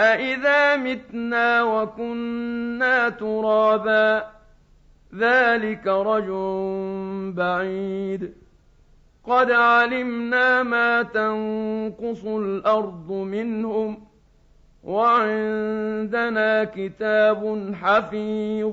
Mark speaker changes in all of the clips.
Speaker 1: أإذا متنا وكنا ترابا ذلك رجع بعيد قد علمنا ما تنقص الأرض منهم وعندنا كتاب حفيظ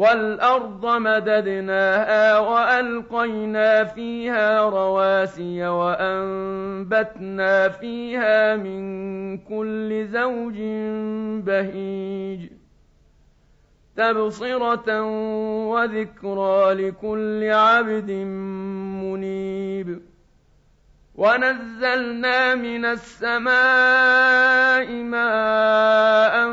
Speaker 1: والأرض مددناها وألقينا فيها رواسي وأنبتنا فيها من كل زوج بهيج تبصرة وذكرى لكل عبد منيب ونزلنا من السماء ماء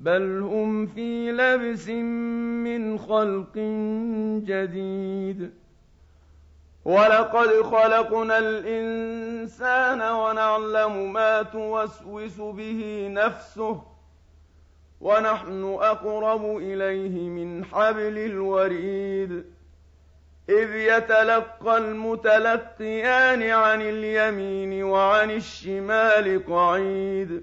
Speaker 1: بل هم في لبس من خلق جديد ولقد خلقنا الإنسان ونعلم ما توسوس به نفسه ونحن أقرب إليه من حبل الوريد إذ يتلقى المتلقيان عن اليمين وعن الشمال قعيد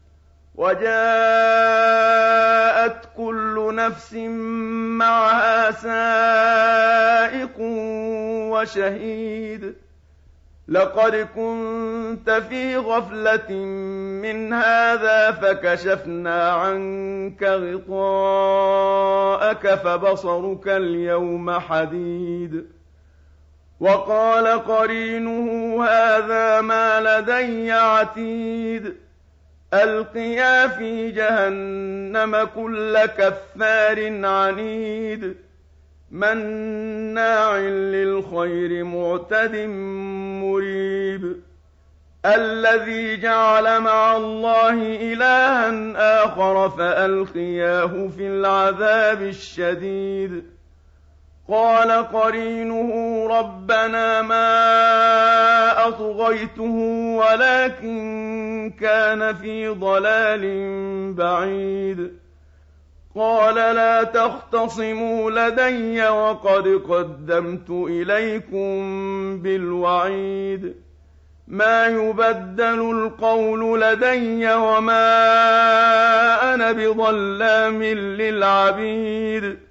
Speaker 1: وجاءت كل نفس معها سائق وشهيد. لقد كنت في غفلة من هذا فكشفنا عنك غطاءك فبصرك اليوم حديد. وقال قرينه هذا ما لدي عتيد. ألقيا في جهنم كل كفار عنيد مناع للخير معتد مريب الذي جعل مع الله إلها آخر فألقياه في العذاب الشديد قال قرينه ربنا ما أطغيته ولكن كان في ضلال بعيد. قال لا تختصموا لدي وقد قدمت إليكم بالوعيد. ما يبدل القول لدي وما أنا بظلام للعبيد.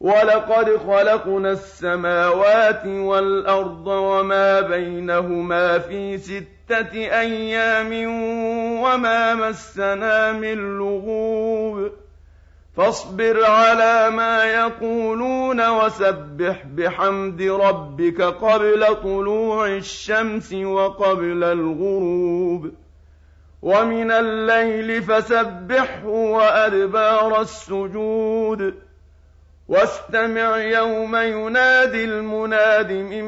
Speaker 1: وَلَقَدْ خَلَقْنَا السَّمَاوَاتِ وَالْأَرْضَ وَمَا بَيْنَهُمَا فِي سِتَّةِ أَيَّامٍ وَمَا مَسَّنَا مِن لُّغُوبٍ. فاصبر على ما يقولون وسبح بحمد ربك قبل طلوع الشمس وقبل الغروب. ومن الليل فسبحه وأدبار السجود. واستمع يوم ينادي المناد من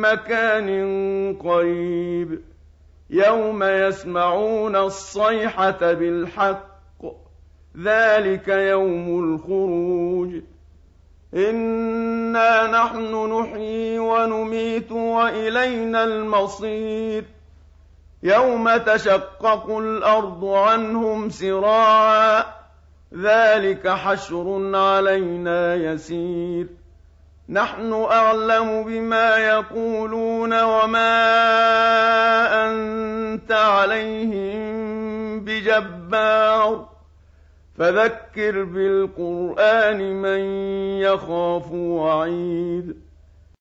Speaker 1: مكان قريب. يوم يسمعون الصيحة بالحق. ذلك يوم الخروج. إنا نحن نحيي ونميت وإلينا المصير. يوم تشقق الأرض عنهم سراعا. ذلك حشر علينا يسير. نحن أعلم بما يقولون وما أنت عليهم بجبار. فذكر بالقرآن من يخاف وعيد.